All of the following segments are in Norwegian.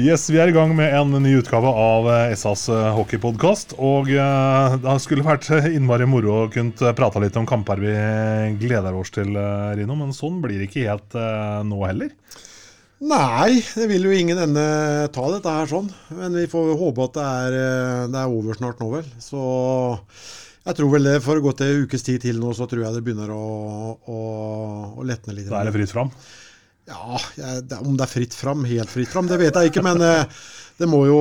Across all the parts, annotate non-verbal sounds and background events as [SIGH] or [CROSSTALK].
Yes, Vi er i gang med en ny utgave av eh, SAs hockeypodkast. Og eh, det skulle vært innmari moro å kunne prate litt om kamper vi gleder oss til, eh, Rino. Men sånn blir det ikke helt eh, nå heller. Nei, det vil jo ingen ende ta dette her sånn. Men vi får håpe at det er, eh, det er over snart nå, vel. Så jeg tror vel det for å gå til ukes tid til nå, så tror jeg det begynner å, å, å letne litt. Da er det fritt fram. Ja, jeg, om det er fritt fram, helt fritt fram, det vet jeg ikke. Men eh, det må jo,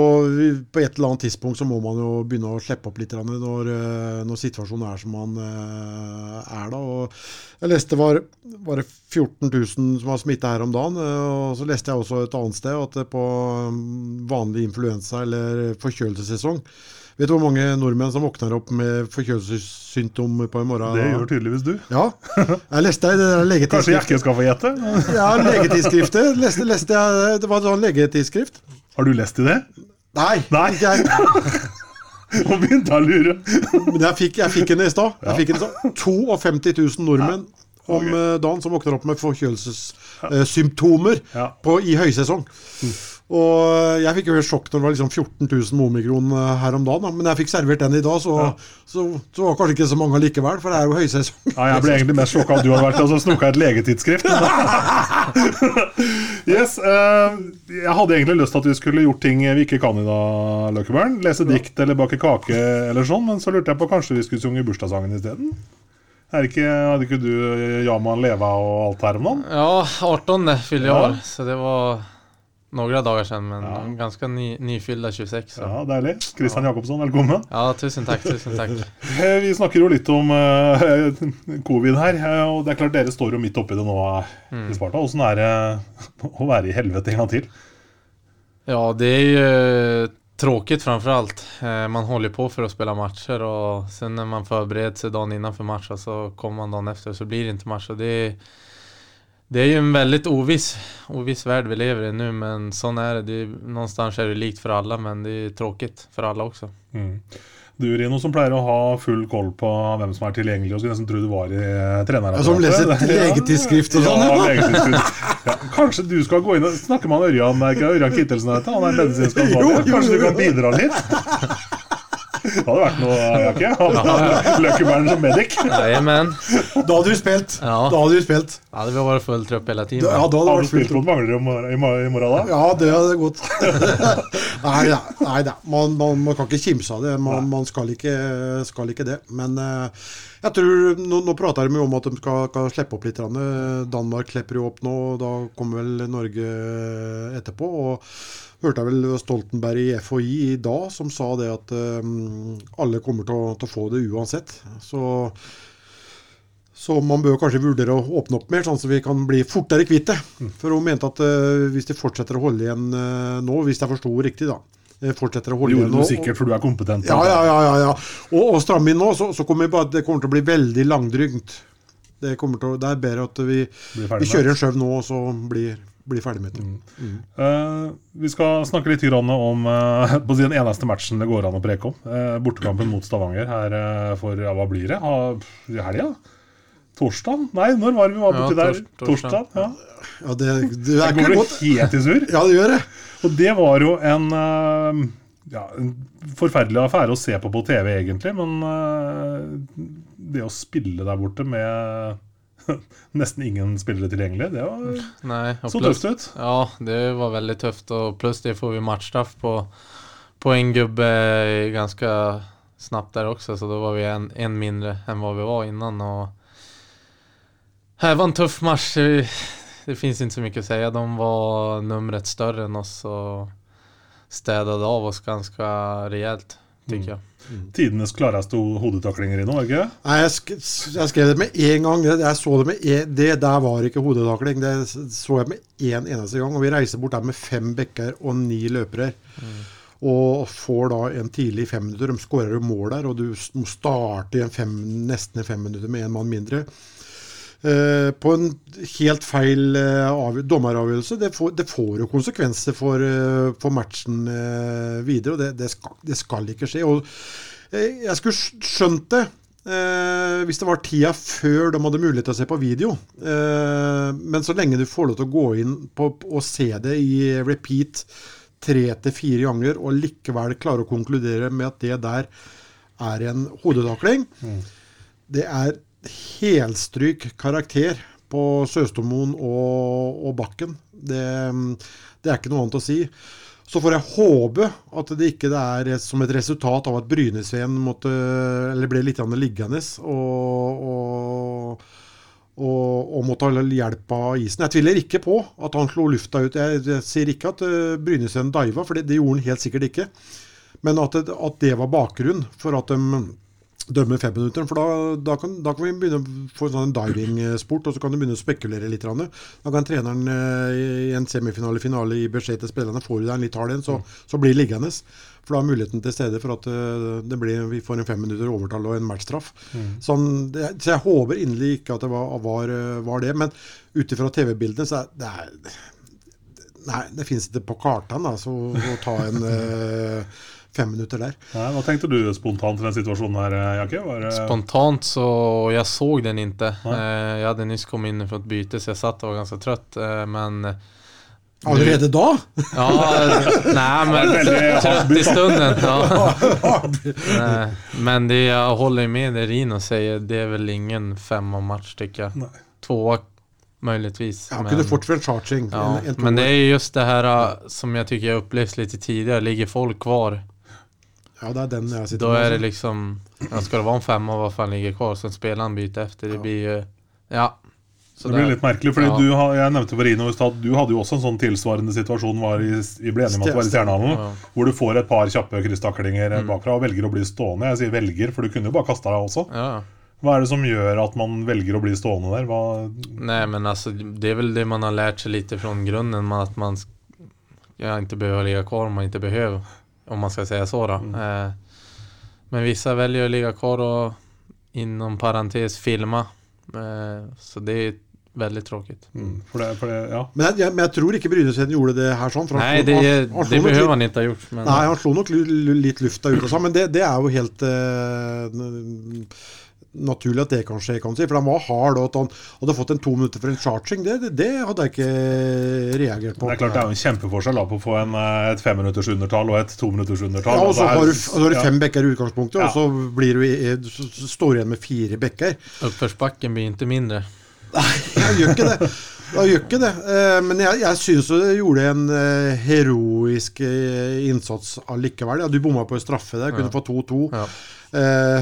på et eller annet tidspunkt så må man jo begynne å slippe opp litt når, eh, når situasjonen er som man eh, er da. Og jeg leste var, var det 14 000 som var smitta her om dagen. Og så leste jeg også et annet sted at på mm, vanlig influensa eller forkjølelsessesong Vet du hvor mange nordmenn som våkner opp med forkjølelsessymptomer på en morgen? Det gjør tydeligvis du. Ja. Jeg leste det der Kanskje jeg ikke skal få gjette? Ja, legetidsskriftet. Leste, leste jeg, det var en sånn legetidsskrift. Har du lest i det? Nei, Nei. ikke jeg. [LAUGHS] Nå begynte jeg å lure. Men jeg fikk, jeg fikk en i stad. Stad. 52 000 nordmenn om Ok. eh, dagen som våkner opp med forkjølelsessymptomer Ja. på- i høysesong. Og eh, jeg fikk jo helt sjokk når det var liksom 14 000 momikron eh, her om dagen. Da. Men jeg fikk servert den i dag, så, så, så var det kanskje ikke så mange likevel, for det er jo høysesong. Ja, jeg ble egentlig mest sjokka at du hadde vært og så snoka et legetidsskrift. [LAUGHS] yes, uh, Jeg hadde egentlig lyst til at vi skulle gjort ting vi ikke kan i dag, Løkkebern. Lese dikt eller bake kake eller sånn, men så lurte jeg på kanskje vi skulle synge bursdagssangen isteden. Er ikke, hadde ikke du Jaman Leva og alt her om dagen? Ja, 18 fyller i år, så det var några dager siden, men Ja. ganske ny, nyfyllda 26. Så. Ja, Deilig. Kristian Jacobsson, velkommen. Ja, tusen takk, tusen takk. [LAUGHS] Eh, Vi snakker jo litt om uh, covid her, eh, og det er klart dere står jo midt oppi det nå mm. i Sparta. Åssen er det å være i helvete en gang til? Ja, det er jo tråkigt framfor allt. Eh, Man holder på for å spille matcher og sen når man forbereder seg dagen innan matchen, match så kommer man dagen efter så blir det ikke match. Og det, är, det är ju en väldigt oviss, oviss värld vi lever i nu men sånn er det. det är, någonstans är det likt for alle, men det er tråkigt for alle også. Mm. Du Rino, som pleier å ha full koll på hvem som er tilgjengelig, og skulle nesten tro du var i eh, trenerapparatet. Som leser [LAUGHS] legetidsskrift og sånn. Ja, legetidsskrift. Ja, kanskje du skal gå inn og snakke med han Ørjan, er ikke Ørjan Kittelsen han er medisinsk ansvarlig. [LAUGHS] Kanskje du kan bidra litt? [LAUGHS] Det hadde vært noe, Jakke. Løkkebæren som medic. Da hadde du spilt. Ja. Da hadde du spilt. Ja, det var full trøpp hele tiden. Ja, da hadde Har du spilt mot Manglerud i i morgen, da? Ja, det hadde gått. [LAUGHS] nei da. Nei, da. Man, man, man kan ikke kimse av det. Man, man skal, ikke, skal ikke det. Men uh, jeg tror Nå, nå prater de om at de skal, skal slippe opp litt. Danmark slipper jo opp nå, og da kommer vel Norge etterpå. og Hørte jeg vel Stoltenberg i FHI i dag som sa det at eh, alle kommer til å, til å få det uansett. Så så man bør kanskje vurdere å åpne opp mer, sånn at vi kan bli fortere kvitt det. For hun mente at eh, hvis de fortsetter å holde igjen eh, nå, hvis jeg forsto riktig, da fortsetter å Det holde gjorde igjen du nå, sikkert, for du er kompetent. Ja, ja, ja. ja, ja. Og, og stramme inn nå, så, så kommer det bare, det kommer til å bli veldig langdrygt. Det, til å, det er bedre at vi, vi kjører en sjøv nå, og så blir, blir ferdig med det. Eh, vi skal snakke litt grann om uh, på den eneste matchen det går an å preke om. Uh, bortekampen mot Stavanger her for ja, hva blir det? Ha, I helga? Torsdag? Nei, når var det vi var Ja, der? Torsdag? torsdag. Ja. Ja, det, det Det er går godt. jo godt. helt i sur. Ja, det gjør det. Og det var jo en, ja, en forferdelig affære å se på på TV, egentlig. Men det å spille der borte med [LAUGHS] nesten ingen spillere tilgjengelig, det var, Nei, så pluss, tøft ut. Ja, det var veldig tøft, og plutselig det får vi matchstraff på, på en gubbe ganske snabbt der også, så da var vi en, en mindre enn hva vi var innan og her var en tøff match. Det, fins ikke inte så mye å si. De var numret større enn oss og stedet av oss ganska jeg. Mm. Tidenes klareste hodetaklinger i nå, ikke? Nei, jeg, sk jeg skrev det med en gang. Jeg, så det med en, Det der var ikke hodetakling. Det så jeg med én en eneste gang. Og vi reiser bort der med fem bekker og ni løpere. Og får da en tidlig fem minutter. De skårer jo mål der, og du må starte i en fem, nesten en femminutter med en mann mindre. Eh, på en helt feil eh, dommeravgjørelse. Det får, det får jo konsekvenser for, eh, for matchen eh, videre, og det, det, skal, det skal ikke skje. Og jeg skulle skj- skjønt det eh, hvis det var tida før de hadde mulighet til å se på video. Eh, men så lenge du får lov til å gå inn på, og se det i repeat tre til fire ganger, og likevel klare å konkludere med at det der er en hodetakling, det er helstryk karakter på Søstomoen og, og Bakken. Det, det er ikke noe annet å si. Så får jeg håpe at det ikke er som et resultat av at Brynesveen ble litt liggende og, og, og, og måtte ha hjelp av isen. Jeg tviler ikke på at han slo lufta ut. Jeg, jeg sier ikke at uh, Brynesveen diva, for det, det gjorde han helt sikkert ikke. Men at, at det var bakgrunn for at de dømmer femminutteren. For da, da, kan, da kan vi begynne å få en sånn diving-sport, og så kan du begynne å spekulere litt. Da kan treneren eh, i en semifinale-finale gi beskjed til spillerne får du deg en litt hard en, så, så blir det liggende. For da er muligheten til stede for at eh, det blir, vi får en fem minutter overtall og en matchstraff. Sånn, det, så jeg håper inderlig ikke at det var, var, eh, var det. Men ut ifra TV-bildene så er det er, Nei, det fins ikke på kartene altså, å ta en fem minutter der. Nei, hva tenkte du spontant i den situasjonen her, Jakke? Var det- Spontant så, Jeg såg den ikke. Eh, Jeg hadde nyss kommet inn for et byte så jeg satt og var ganske trött. Eh, men Allerede da? Ja, nei, [LAUGHS] men trøtt i stunden. Ja. Nej, [LAUGHS] Men det jeg holder med det Rino sier, det er vel ingen femma match jeg. Tvåa möjligtvis. Ja, men, fort charging. ja, en, en men det er är just det här uh, som jag tycker jag upplevt lite tidigare. Ligger folk kvar, Ja, det er den jeg sitter då är det med. liksom, ja, ska det vara en femma, vad fan ligger kvar? Sen han byter efter, det Ja. blir ju, ja. Det blir litt merkelig, fordi Ja. du har, jeg nevnte for Rino i stad du hadde jo også en sånn tilsvarende situasjon var i, i ble enig med at det var i Stjernehallen, Ja. hvor du får et par kjappe krysstaklinger Mm. bakfra og velger å bli stående. Jeg sier velger, for du kunne jo bare kasta deg også. Ja. Hva er det som gjør at man velger å bli stående der? Hva, Nei, men altså, det er vel det man har lært seg litt från grunnen. At att man ja, inte behöver ligge kvar om man ikke behöver. Om man ska säga så då. Eh, men vissa väljer att ligga kvar och inom parentes filma. Eh, så det är veldig tråkigt. mm, for det, for det, ja. Men jeg, jeg, men jeg tror ikke Brynesen gjorde det her sånn. for han Nej det, han- han det behøver litt- han ikke ha gjort. Men, Nei, han slo nok litt lufta ut og sånn, men det, det er jo helt eh, n- naturlig at det kan skje, kan du si. For han var hard, og at han hadde fått en to minutter for en charging, det, det, det hadde jeg ikke reagert på. Det er klart det er jo en kjempeforskjell da, på å få en, eh, et femminutters undertall og et tominutters undertall. Ja, og så har du, så har du ja. fem bekker i utgangspunktet, Ja. og så blir du, så, står du igjen med fire bekker. Uppförsbacken blir ikke mindre. [LAUGHS] Jeg gjør ikke det. Jeg gjør ikke det. Eh, Men jeg, jeg syns du gjorde en eh, heroisk eh, innsats allikevel. Ja, du bomma på en straffe der, kunne Ja. få 2-2. Ja.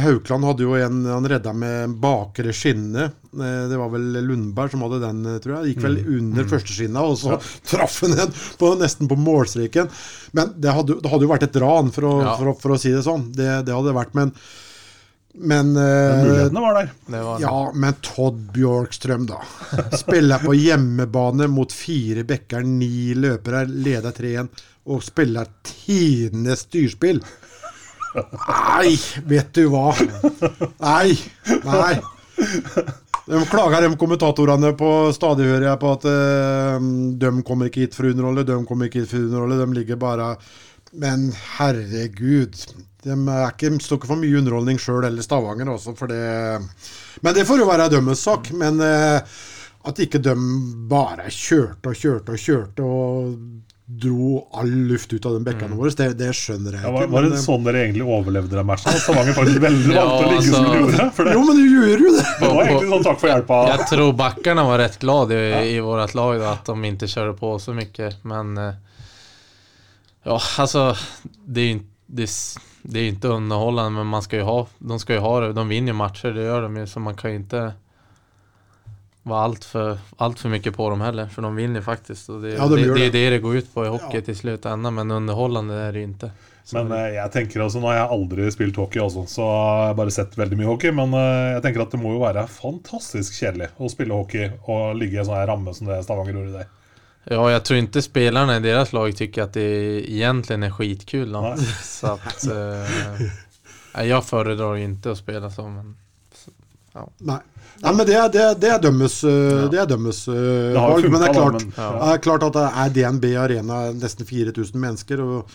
Haukland hadde jo en han redda med bakre skinne. Det var vel Lundberg som hadde den, tror jeg. Gikk vel under første skinna, og så [LAUGHS] traff han den på, nesten på målstreken. Men det hadde, det hadde jo vært et ran, for å, Ja. for, å- for å si det sånn. Det, det hadde det vært. Men, men Men eh, Mulighetene var der. Var ja, men Todd Bjorkstrøm, da. Spiller på hjemmebane mot fire bekker, ni løpere, leder 3-1 og spiller tidenes styrspill. Nei, vet du hva. Nei. Nei. De klager, de kommentatorene på stadig, hører jeg, på at uh, de kommer ikke hit for å underholde, de kommer ikke hit for å underholde, de ligger bare Men herregud. De er ikke, står ikke for mye underholdning sjøl eller Stavanger også, for det Men det får jo være dømmes sak. Men eh, at ikke de bare kjørte og kjørte og kjørte og dro all luft ut av de bekkene våre, det, det skjønner jeg Ja, ikke. var, var det men, eh, sånn dere egentlig overlevde den matchen? At Stavanger faktisk veldig [LAUGHS] Ja, valgte å ligge som altså- de gjorde? For det, Jo, men du gjør jo det! det var egentlig sånn takk for hjelpa. Jeg tror backerne var rett glad i, i vårt lag da, at de ikke kjører på så mye. Men eh, ja, altså det er jo inte det, är är inte underhållande men man ska ju ha, de ska ju ha det. De vinner ju matcher, det gör de ju. Så man kan ju inte vara allt för, allt för mycket på dem heller. För de vinner faktiskt. Och det, Ja, de det, det, det är det. det går ut på i hockey Ja. till slutändan. Men underhållande är det ju inte. Så Men eh, jeg tenker altså, Nå har jeg aldri spilt hockey, også, så jeg har bare sett veldig mye hockey. Men eh, jeg tenker at det må jo være fantastisk kjedelig å spille hockey og ligge i en sånn ramme som det Stavanger gjorde dag. Ja, jag tror inte spelarna i deras lag tycker att det egentligen är skitkul. Då. Nej. Så att, eh, nej, jag föredrar inte att spela så. Men, Nei. Nei, men det, er- det, er- det er dømmes, ja. det er dømmes uh, Det valg. Funket. Men det er klart, men Ja. er klart at det er DNB Arena nesten 4000 mennesker. og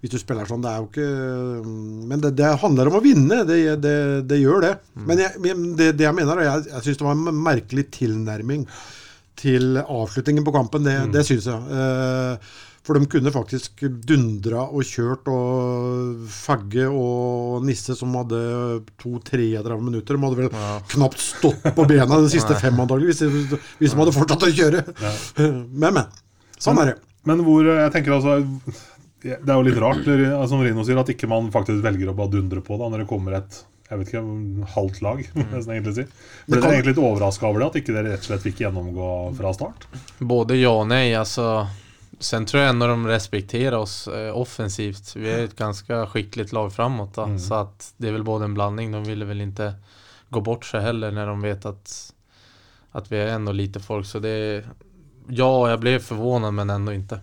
hvis du spiller sånn, det er jo ikke Men det, det handler om å vinne. Det, det, det gjør det. Men jeg, det, det jeg mener, er jeg, jeg syns det var en merkelig tilnærming til avslutningen på kampen. Det, det syns jeg. Eh, for de kunne faktisk dundra og kjørt og Fagge og Nisse, som hadde to-33 minutter, de hadde vel Ja. knapt stått på bena de siste fem antakeligvis, hvis, hvis de hadde fortsatt å kjøre. [LAUGHS] Men, men. Sånn er det. Men hvor jeg tenker altså Det er jo litt rart, eh, som Rino sier, at ikke man faktisk velger å bare dundre på da når det kommer et jeg vet ikke, halvt lag. [LAUGHS] nesten egentlig si. Ble Det dere egentlig litt overraska over det? At ikke dere rett og slett fikk gjennomgå fra start? Både ja og nei. altså sen tror jeg når de respekterer oss eh, offensivt. Vi er et ganske skikkelig lag framåt. mm. Så att det er vel både en blandning. De ville vel ikke gå bort seg heller når de vet at, at vi er enda lite folk. Så det ja, jeg ble forvirret, men ändå inte.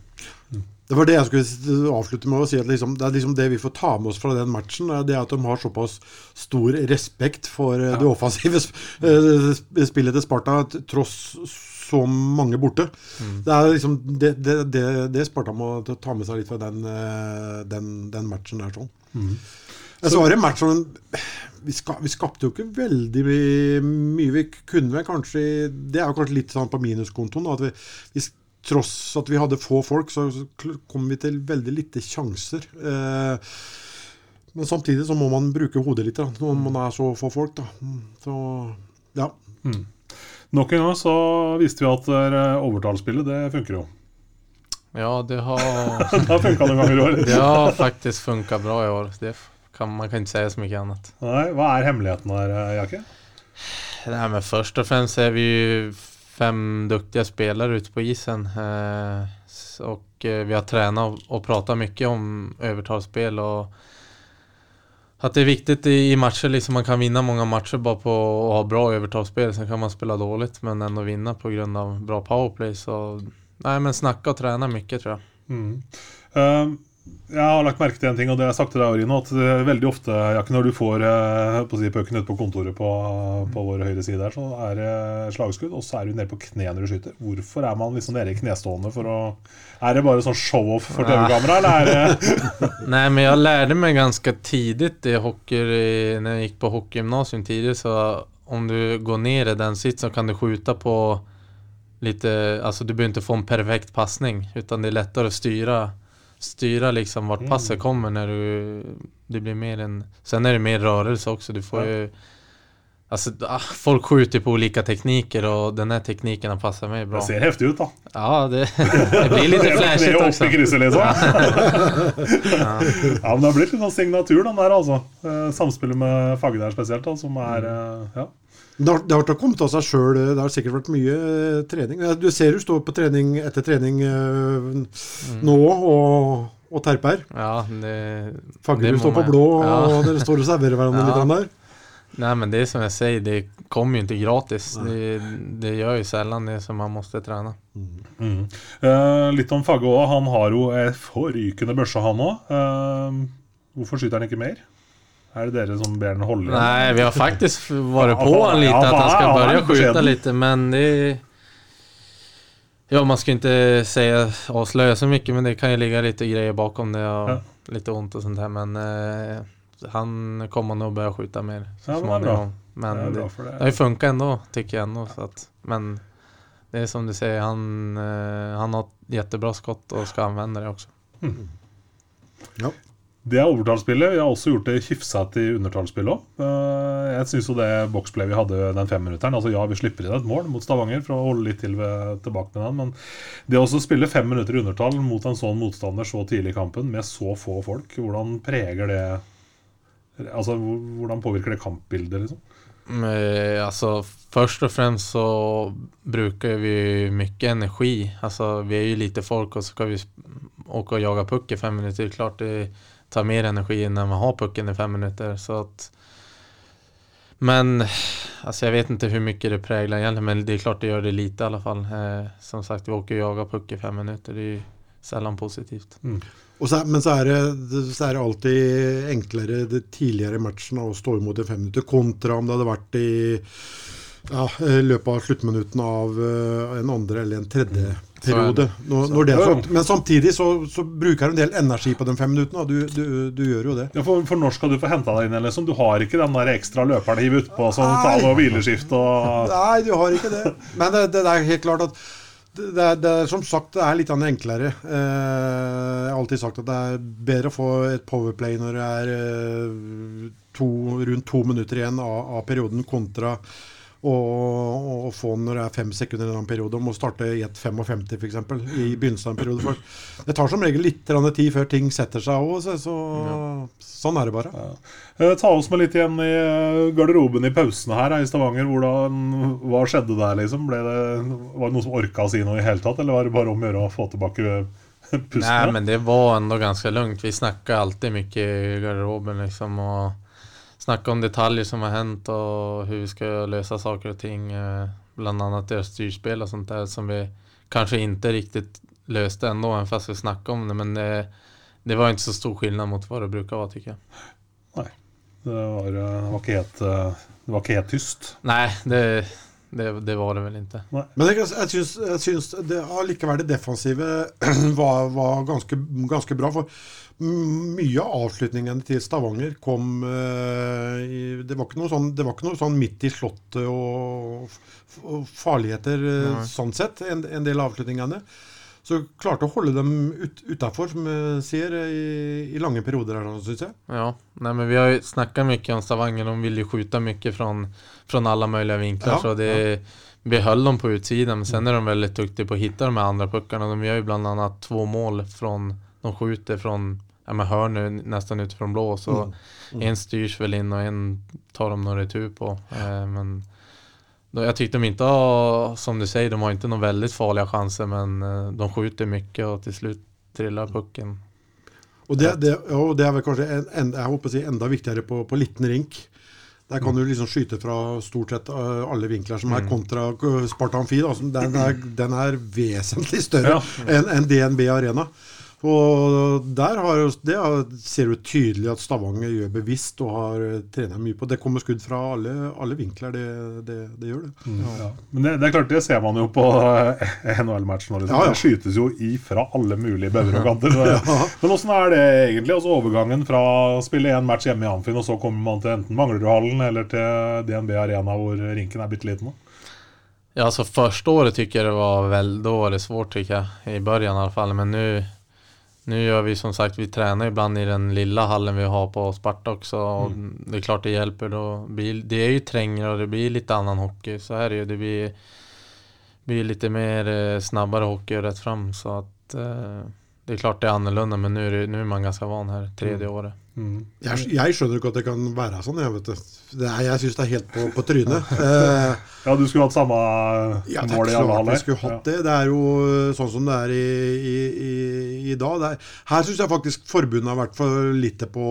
Det var det jeg skulle avslutte med å si. at liksom, Det er liksom det vi får ta med oss fra den matchen. er Det at de har såpass stor respekt for ja. det offensive eh, sp- spillet til Sparta, tross så mange borte. Det er liksom det, det, det, det Sparta må ta med seg litt fra den, eh, den, den matchen der. sånn. Mm. så var det en match som vi, ska, vi skapte jo ikke veldig mye. Vi kunne vel kanskje Det er jo kanskje litt sånn på minuskontoen. At vi, vi, tross at vi hadde få folk, så kom vi til veldig lite sjanser. Eh, men samtidig så må man bruke hodet litt da, når man er så få folk. da. Mm, Så ja. Nok en gang så viste vi at eh, overtallsspillet, det funker jo. Ja, det har, [LAUGHS] Det har funka noen ganger i år. det har faktisk funka bra i år. Det kan, man kan ikke si så mye annet. Nei, hva er hemmeligheten der, eh, Jakke? Nej, men Først og fremst er vi ju fem duktiga spelare ute på isen. Eh, eh, vi har tränat och, och mycket om övertalsspel och att det är viktigt i, matcher. Liksom man kan vinna många matcher bara på att ha bra övertalsspel. Sen kan man spela dåligt men ändå vinna på grund av bra powerplay. Så nej, men snacka och träna mycket tror jag. Mm. Eh, jeg har lagt merke til en ting, og det har jeg sagt til deg, Rino, at eh, veldig ofte, Jakke, når du får på si, pucken ut på kontoret på, på vår høyre side her, så er det slagskudd, og så er du nede på kne når du skyter. Hvorfor er man liksom nede i knestående for å Er det bare sånn show-off for TV-kamera, eller er det [LAUGHS] Nei, men jeg lærte meg ganske tidigt i hockey, når jeg gikk på hockeygymnasium tidlig, så om du går ned i den sitsen så kan du skjuta på litt Altså, du bør ikke få en perfekt passning utan det er lettere å styra styra liksom vart passet kommer när du det blir mer en sen är det mer rörelse också du får Ja. ju Alltså ah, folk skjuter på olika tekniker och den här tekniken har passat mig bra. Det ser heftig ut, da. Ja, det, det blir lite [LAUGHS] flashigt också. i krysset, liksom. [LAUGHS] ja, men det har blitt litt sånn signatur, den der, altså. Eh, Samspillet med Fagge der spesielt, da, som er eh, Ja. Det har, det har ikke kommet av seg sjøl. Det har sikkert vært mye eh, trening. Eh, Du ser du står på trening etter trening eh, nå og, og terper. Ja, det, må står på blå, ja. og [LAUGHS] dere står og serverer hverandre Ja. litt der. Nei, men det är som jeg sier, det kommer jo ikke gratis. Det, det gjør jo sjelden det som man måtte trene. Mm. Eh, litt om Fagge òg. Han har jo ei forrykende børse, han òg. hvorfor skyter han ikke mer? Er det dere som ber den holde? Nej, vi har faktiskt [LAUGHS] varit på han litt, lite ja, att han skal ska å börja litt, skjuta lite men det Ja, man ska inte säga avslöja så mycket men det kan ju ligga lite grejer bakom det och Ja. lite ont och sånt här men eh, han kommer nog börja skjuta mer så Ja, men det småningom. Men Det det, det. har ju funkat ändå tycker jag ändå så att, men det är som du säger, han, eh, han har ett jättebra skott och ska använda det också. Det er overtallsspillet. Vi har også gjort det hyfsat i undertallsspillet òg. jeg syns jo det boxplay vi hadde den femminutteren Altså ja, vi slipper inn et mål mot Stavanger for å holde litt til ved, tilbake med den, men det å spille fem minutter i undertall mot en sånn motstander så tidlig i kampen, med så få folk, hvordan preger det Altså, hvordan påvirker det kampbildet, liksom? Men, altså, først og fremst så bruker vi mye energi. Altså, vi er jo lite folk og så skal vi åke og jage puck i fem minutter. Klart det tar mer energi innan man har pucken i fem minuter. Så att, men alltså jag vet inte hur mycket det präglar egentligen men det är klart det gör det lite i alla fall. Eh, som sagt vi åker och jagar puck i fem minuter. Det är ju sällan positivt. Og så, men så er, det, så är det alltid enklere de tidligere matcherna att stå imot i fem minutter, kontra om det hadde vært i ja, løpet av sluttminuttene av eh, en andre eller en tredje periode. Når, når det sagt. Men samtidig så, så bruker du en del energi på de fem minuttene. Du, du, du gjør jo det. Ja, for, for når skal du få henta deg inn? Liksom? Du har ikke den der ekstra løperen hiv utpå som tar noe hvileskift og Nei, du har ikke det. Men det, det er helt klart at det, det, er, det er som sagt det er litt enklere. Eh, jeg har alltid sagt at det er bedre å få et powerplay når det er eh, to, rundt to minutter igjen av, av perioden, kontra å, og få den når det er fem sekunder i en periode. Om å starte i et 55 f.eks. i begynnelsen av en periode. For det tar som regel litt tid før ting setter seg òg, så, så sånn er det bare. Ja. Ta oss med litt igjen i eh, garderoben i pausene her eh, i Stavanger. Hvordan, hva skjedde der, liksom? Ble det, var det noen som orka å si noe i hele tatt, eller var det bare om å gjøre å få tilbake pusten? Nei, men det var enda ganske lugnt. Vi snakka alltid mye i garderoben liksom och snackar om detaljer som har hänt och hur vi ska lösa saker och ting. bl.a. Bland annat deras styrspel och sånt där som vi kanske inte riktigt löste ändå även fast vi snackade om det. Men det, det var inte så stor skillnad mot vad det brukar vara tycker jag. Det var, eh, det var, ikke helt, eh, det var ikke helt tyst. Nej, det, det, det var det vel ikke. Nei. Men jeg, jeg, syns, jeg syns det allikevel det defensive [CLEARS THROAT] var, var ganske, ganske bra. For mye av avslutningene til Stavanger kom uh, i, det, var ikke noe sånn, det var ikke noe sånn midt i slottet og, og farligheter eh, Nei. sånn sett, en, en del av avslutningene. Så klarte å holde dem ut, utafor, som jeg sier, i, i lange perioder her, syns jeg. Ja, Nei, men vi har snakka mye om Stavanger. De ville skyte mye fra, fra alle mulige vinkler. Ja, så det, vi höll dem på utsidan. Men sen är de veldig duktiga på å hitta de här andra puckarna. De gjør ju bland annat två mål från, de skjuter från ja, men hörn nu, nästan utifrån blå. Så en styrs väl in og en tar de någon retur på. Eh, men jag tyckte de inte har, som du säger, de har inte några väldigt farliga chanser. Men eh, de skjuter mycket och till slut trillar pucken. Och det, det, ja, det er vel kanskje en, en, å si enda viktigere på, på liten rink. Der kan du liksom skyte fra stort sett uh, alle vinkler, som er kontra uh, Spartan Fi. Den, den er vesentlig større enn enn DNB Arena. Og der har, jo- det ser du tydelig at Stavanger gjør bevisst og har uh, mye på. Det kommer skudd fra alle, alle vinkler, det, det, det gjør det. Ja. Men det, det er klart, det ser man jo på eh, [LAUGHS] NHL-matchen. Liksom. Ja, ja. Det skytes jo ifra alle mulige bauger og [LAUGHS] kanter. Så- Men åssen er det egentlig? Altså Overgangen fra å spille én match hjemme i Amfin, og så kommer man til enten Manglerudhallen eller til DNB Arena, hvor rinken er bitte liten? Ja, altså Første året tykker jeg det var veldig då svårt tycker jag. I begynnelsen i hvert fall. Men nu, nu gör vi som sagt, vi tränar ibland i den lilla hallen vi har på Sparta också. Och Det är klart det hjälper. Då blir, det är ju trängre och det blir lite annan hockey. Så her är det. Det blir, blir lite mer snabbere snabbare hockey rätt fram. Så att eh, det är klart det är annorlunda. Men nu är, det, nu är man ganska van här, tredje året. Jeg, jeg skjønner ikke at det kan være sånn. Jeg, vet det. Er, jeg syns det er helt på, på trynet. [LAUGHS] Eh, Ja, du skulle hatt samme Ja, mål i alle haller? skulle hatt det. Det er jo sånn som det er i, i, i, i dag. Er, her syns jeg faktisk forbundet har vært for lite på,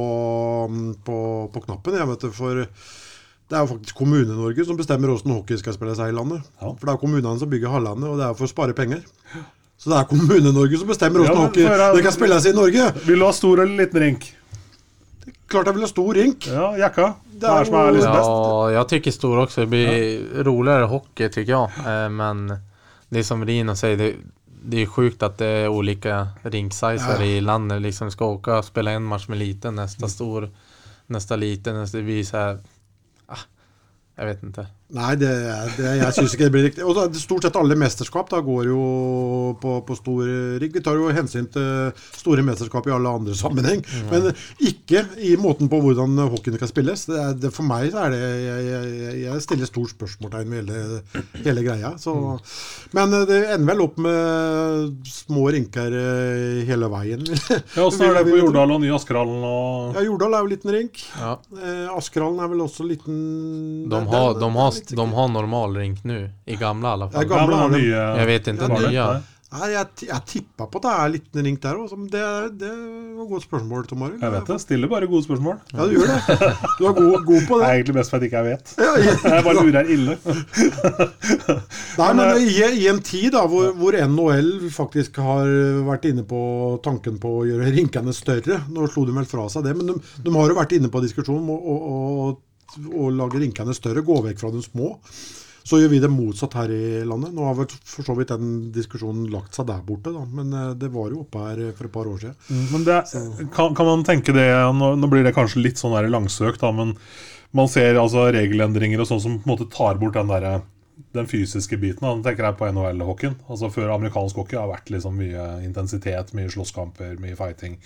på, på knappen. Jeg vet det, for det er jo faktisk Kommune-Norge som bestemmer hvordan hockey skal spilles her i landet. Ja. For det er kommunene som bygger hallene, og det er for å spare penger. Så det er Kommune-Norge som bestemmer hvordan ja, hockey det kan spilles i Norge. Vil du ha stor eller liten rink? Klart jeg vil ha stor rink. Ja, Jacka? Det er er som er jo- liksom best? Ja, jag tycker stor också. Det blir roligare hockey tycker jag. Eh, Men det är som Rino säger, det, det är sjukt att det är olika rinksizer Ja. i landet. Liksom ska åka och spela en match med liten, nästa stor, nästa liten. Nästa, det blir så här, ah, jag vet inte. Nei, det, det, jeg syns ikke det blir riktig. Og da, Stort sett alle mesterskap da går jo på, på stor rigg. Vi tar jo hensyn til store mesterskap i alle andre [LAUGHS] sammenheng, men ikke i måten på hvordan hockeyen kan spilles. Det er, det, for meg så er det Jeg, jeg, jeg stiller stort spørsmålstegn ved hele, hele greia. Så, men det ender vel opp med små rynker eh, hele veien. [LAUGHS] Ja, Åssen er det på Jordal og Nye Askerhallen og Ja, Jordal er jo liten rink. Ja. Eh, Askerhallen er vel også liten De har, de har, litt- de har normal rink nu, i gamla i alla Ja, fall. gamla Ja, men har de. nye Jag vet inte ja, nya. Nei. Jeg, jeg tippa på at det er en liten rink der òg. Det, det var godt spørsmål, Tom Arild. Jeg vet det. Stiller bare gode spørsmål. Ja, du gjør det. Du er god, god på Det det. er egentlig best for at ikke jeg vet. Ja, ja. Jeg bare lurer ille. Nei, men i, i en tid da, hvor, hvor NHL faktisk har vært inne på tanken på å gjøre rinkene større Nå slo de vel fra seg det, men de, de har jo vært inne på diskusjonen og, og, å, å lage rinkene større, gå vekk fra de små. Så gjør vi det motsatt her i landet. Nå har vel for så vidt den diskusjonen lagt seg der borte, da. men eh, det var jo oppe her for et par år siden. Men det, kan, kan man tenke det nå, nå blir det kanskje litt sånn langsøkt, da, men man ser altså regelendringer og sånn som på en måte tar bort den der, den fysiske biten. Da. Tenker jeg på NHL-hockeyen. Altså Før amerikansk hockey har vært liksom mye intensitet, mye slåsskamper, mye fighting.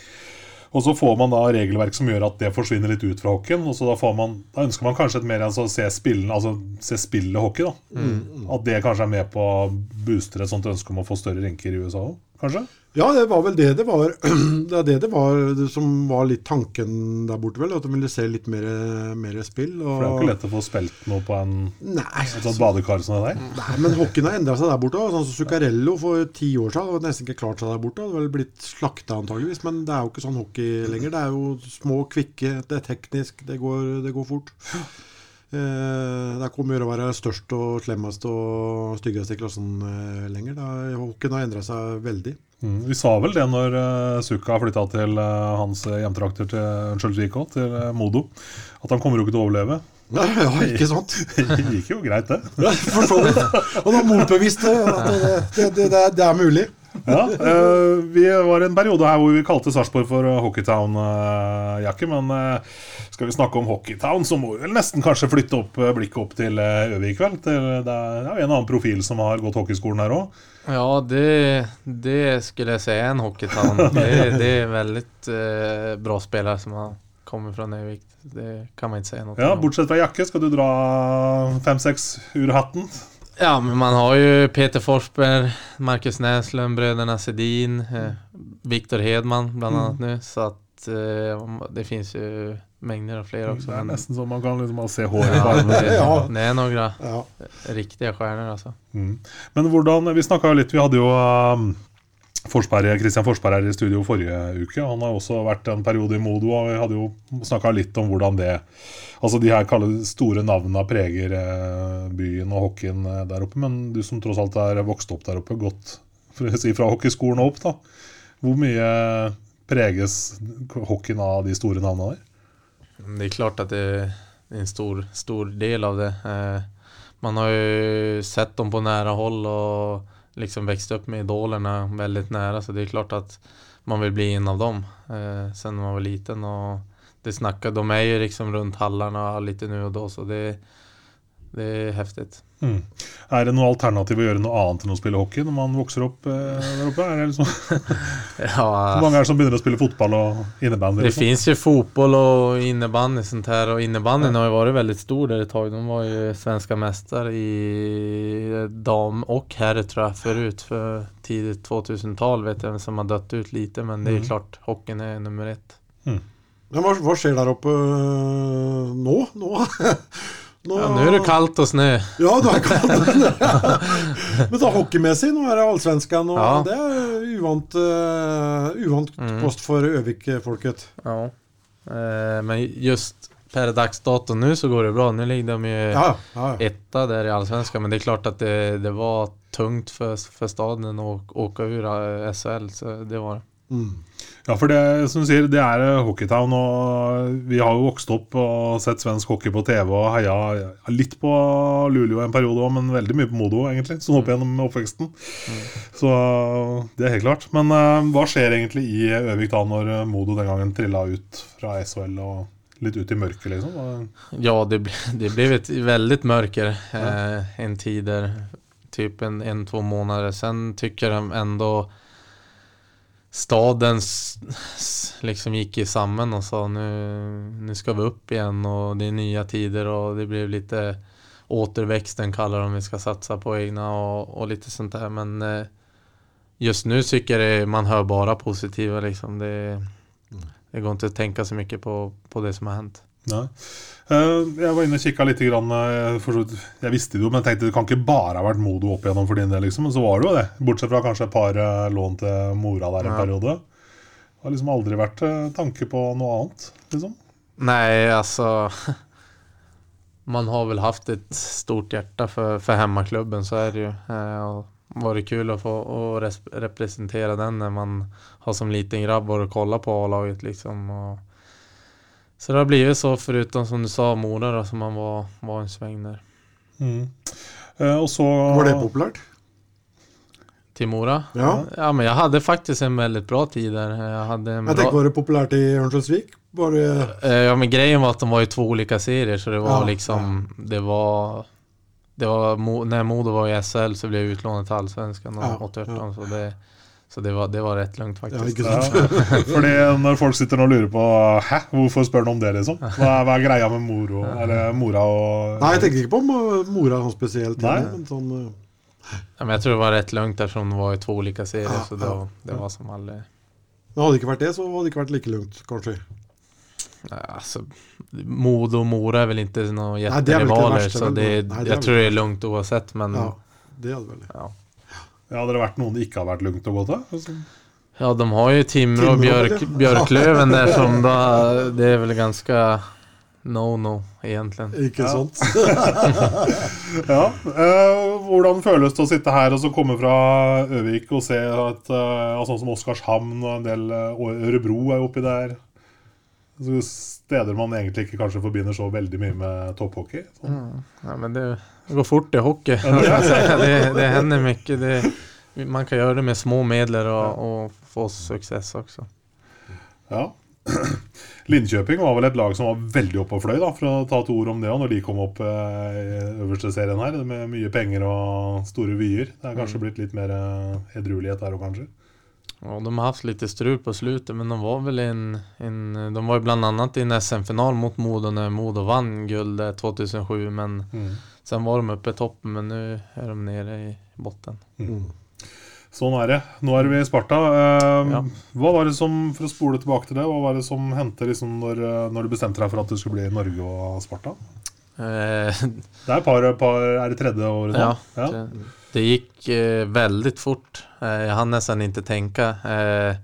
Og så får man da regelverk som gjør at det forsvinner litt ut fra hockeyen. Og så da, får man, da ønsker man kanskje et mer altså, se, spillen, altså, se spillet hockey. da At det kanskje er med på å booste et sånt ønske om å få større rinker i USA òg, kanskje? Ja, det var vel det det var. [CLEARS THROAT] Det er det det var det som var litt tanken der borte, vel. At de ville se litt mer, mer spill. Og... For det er jo ikke lett å få spilt noe på en, Nei, et sånt badekar som det der. Nei, men hockeyen har endra seg der borte. Sånn som Zuccarello for ti år siden hadde nesten ikke klart seg der borte. Hadde vel blitt slakta antageligvis, men det er jo ikke sånn hockey lenger. Det er jo små, kvikke, det er teknisk, det går, det går fort. Eh, det er ikke om å gjøre å være størst og slemmest og styggest i klassen eh, lenger. Er, hockeyen har endra seg veldig. Mm. Vi sa vel det når uh, Sukka flytta til uh, hans hjemtrakter til Unnskyld Vik til uh, Modo. At han kommer jo ikke til å overleve. [LAUGHS] Ja, ja, ikke sant? [LAUGHS] Det gikk jo greit, det. For så vidt. Han har motbevist det, at det, det, det, det er mulig. Ja, uh, Vi var en periode her hvor vi kalte Sarpsborg for uh, Hockeytown-jakke. men uh, skal vi snakke om Hockeytown, så må vi vel nesten kanskje flytte opp eh, blikket opp til Øvig i kveld. Til, det er jo en annen profil som har gått hockeyskolen her òg. Ja, det, det skulle jeg si er en hockeytown. [LAUGHS] Det, det er veldig eh, bra spillere som har kommet fra Nøvik Det kan man ikke si noe om. Ja, bortsett fra jakke, skal du dra fem-seks ur hatten? Ja, men man har ju Peter Forsberg, Marcus Näslund, bröderna Sedin, eh, Viktor Hedman bland annat nu. Så att eh, det finns ju mängder av fler också. Det er men- nesten så man kan liksom se [LAUGHS] håret ja, det, Ja. det är några Ja. riktiga stjärnor alltså. Mm. Men hvordan, vi snakket jo litt, vi hadde jo um, Forsberg, Christian Forsberg her i studio forrige uke. Han har også vært en periode i Modo, og vi hadde jo snakka litt om hvordan det Altså de her store navnene preger eh, byen og hockeyen eh, der oppe. Men du som tross alt er vokst opp der oppe, gått si, fra hockeyskolen og opp, da. Hvor mye preges hockeyen av de store navnene der? Det er klart at det er en stor, stor del av det. Eh, man har jo sett dem på nære hold. och liksom växte upp med idolerna väldigt nära så det är klart att man vill bli en av dem eh, sen man var liten och det snackar, de är ju liksom runt hallarna lite nu och då så det, det er heftig. Mm. Er det noe alternativ å gjøre noe annet enn å spille hockey når man vokser opp eh, der oppe? Er det liksom, [LAUGHS] hvor mange er det som begynner å spille fotball og innebandy? Det liksom? finns fotball og och innebandy sånt här och ja. har jo vært veldig stor der et tak. De var jo svenske mester i dam og herre, tror jeg, forut. For tidlig 2000-tall vet jeg som har dødd ut lite men det är klart hockeyen er nummer ett. Men hva, hva skjer der oppe øh, nå? Nå, [LAUGHS] nå Ja, nå er det kaldt og snø. Ja, det er kaldt. og snø. [LAUGHS] Men da hockeymessig, nå er det allsvenskan, og Ja. det er uvant, uh, uvant Mm. kost for Øvik-folket. Ja. Eh, men just per dags dato nå så går det bra. Nå ligger de jo Ja, ja, etta der i Allsvenskan men det er klart at det, det var tungt for, for staden å åke ur av SHL så det var det. Mm. Ja, for det som du sier, det er eh, Hockeytown, og vi har jo vokst opp og sett svensk hockey på TV og heia litt på Luleå en periode òg, men veldig mye på Modo, egentlig, sånn opp gjennom oppveksten. Så det er helt klart. Men uh, hva skjer egentlig i Øvik da, når eh, Modo den gangen trilla ut fra SHL og litt ut i mørket, liksom? Ja, det, ble- det blev ett väldigt mörker eh, en tid där, typ en, en, måneder. Sen tykker de ändå staden liksom gikk i og och sa nu, skal vi opp igjen og det er nye tider og det blir litt återväxten kallar de vi skal satsa på egna og, og litt sånt der. Men eh, just nu tycker jag det, man hör bara positiva liksom. Det, det går ikke å tenke så mye på, på det som har hänt. Nei. Eh, jeg var inne og kikka litt. Eh, jeg visste det jo, men jeg tenkte det kan ikke bare ha vært Modo opp igjennom for din del. Liksom. Men så var det jo det. Bortsett fra kanskje et par eh, lån til mora der en Ja. periode. Det har liksom aldri vært tanke på noe annet, liksom. Nei, altså [LAUGHS] man har vel haft et stort hjerte for, for hjemmeklubben, så er det jo. Og och varit kul å få å representere den når man har som liten grabb vært og kolla på A-laget liksom. Och, så det har blivit så, förutom som du sa, Mora då, som man var, var en sväng där. Mm. Eh, og så Var det populært? Till Mora? Ja. Ja, men jag hade faktiskt en väldigt bra tid där. Jag hade en Jeg bra... tenker, Var det populært i Örnsköldsvik? Var det Eh, Ja men grejen var att de var i två olika serier så det var Ja, liksom Det var Det var når När Modo var i SL så blev jag utlånad till Allsvenskan och Ja, 88 så det Så det var, det var rett langt, faktisk. Ja, Ja, [LAUGHS] fordi når folk sitter og lurer på Hæ, hvorfor spør du om det, liksom? Hva er, hva er greia med moro, eller mora og Nei, jeg tenker ikke på mora sånn spesielt. Nei. Men sånn, eh, Ja, men jeg tror det var rett langt, eftersom det var i to ulike serier Ja, så det, ja, var, det var som alle... men hadde det ikke vært det, så hadde det ikke vært like langt, kanskje. Ja, altså, Modo og Mora er vel ikke noen Nej, det är väl inte det jätterivaler värsta så det, Nei, det jeg tror det er langt uansett, oavsett men Ja, ja. det hadde vel det. Ja, Hadde det vært noen det ikke har vært lugnt å gå til? Altså, de har jo Timrå og Bjørk, Björk, ja. Björklöven [LAUGHS] där som da det er vel ganske no-no egentlig. Ikke Ja. sant? [LAUGHS] Ja, Uh, Hvordan føles det å sitte her og så komme fra Øvik og se at uh, sånn som Oskarshamn og en del uh, Ørebro er oppi der? Så steder man egentlig ikke kanskje forbinder så veldig mye med topphockey. Sånn. Ja, men det, det går fort i hockey. [LAUGHS] det, det hender mye. Det, man kan gjøre det med små midler og, og få suksess også. Ja. [CLEARS THROAT] Linkjøping var vel et lag som var veldig oppe og fløy, da, for å ta to ord om det òg, når de kom opp eh, i øverste serien her, med mye penger og store vyer. Det er kanskje blitt litt mer eh, edruelighet der òg, kanskje. Ja, de har haft litt strul på slutet men de var vel en, en de var jo annat i en SM-final mot Modo når Modo vann guld 2007 men Mm. Sen var de uppe i toppen men nu är de nere i botten. Sånn er det. Nå er vi i Sparta. Eh, Ja. Hva var det som, For å spole tilbake til det, hva var det som hendte liksom når, eh, når du bestemte deg for at du skulle bli Norge og Sparta? Eh, [LAUGHS] Det er, par, par, er det tredje året nå? Ja, Det, det gikk eh, veldig fort. Eh, jag hann nesten ikke tänka. Eh,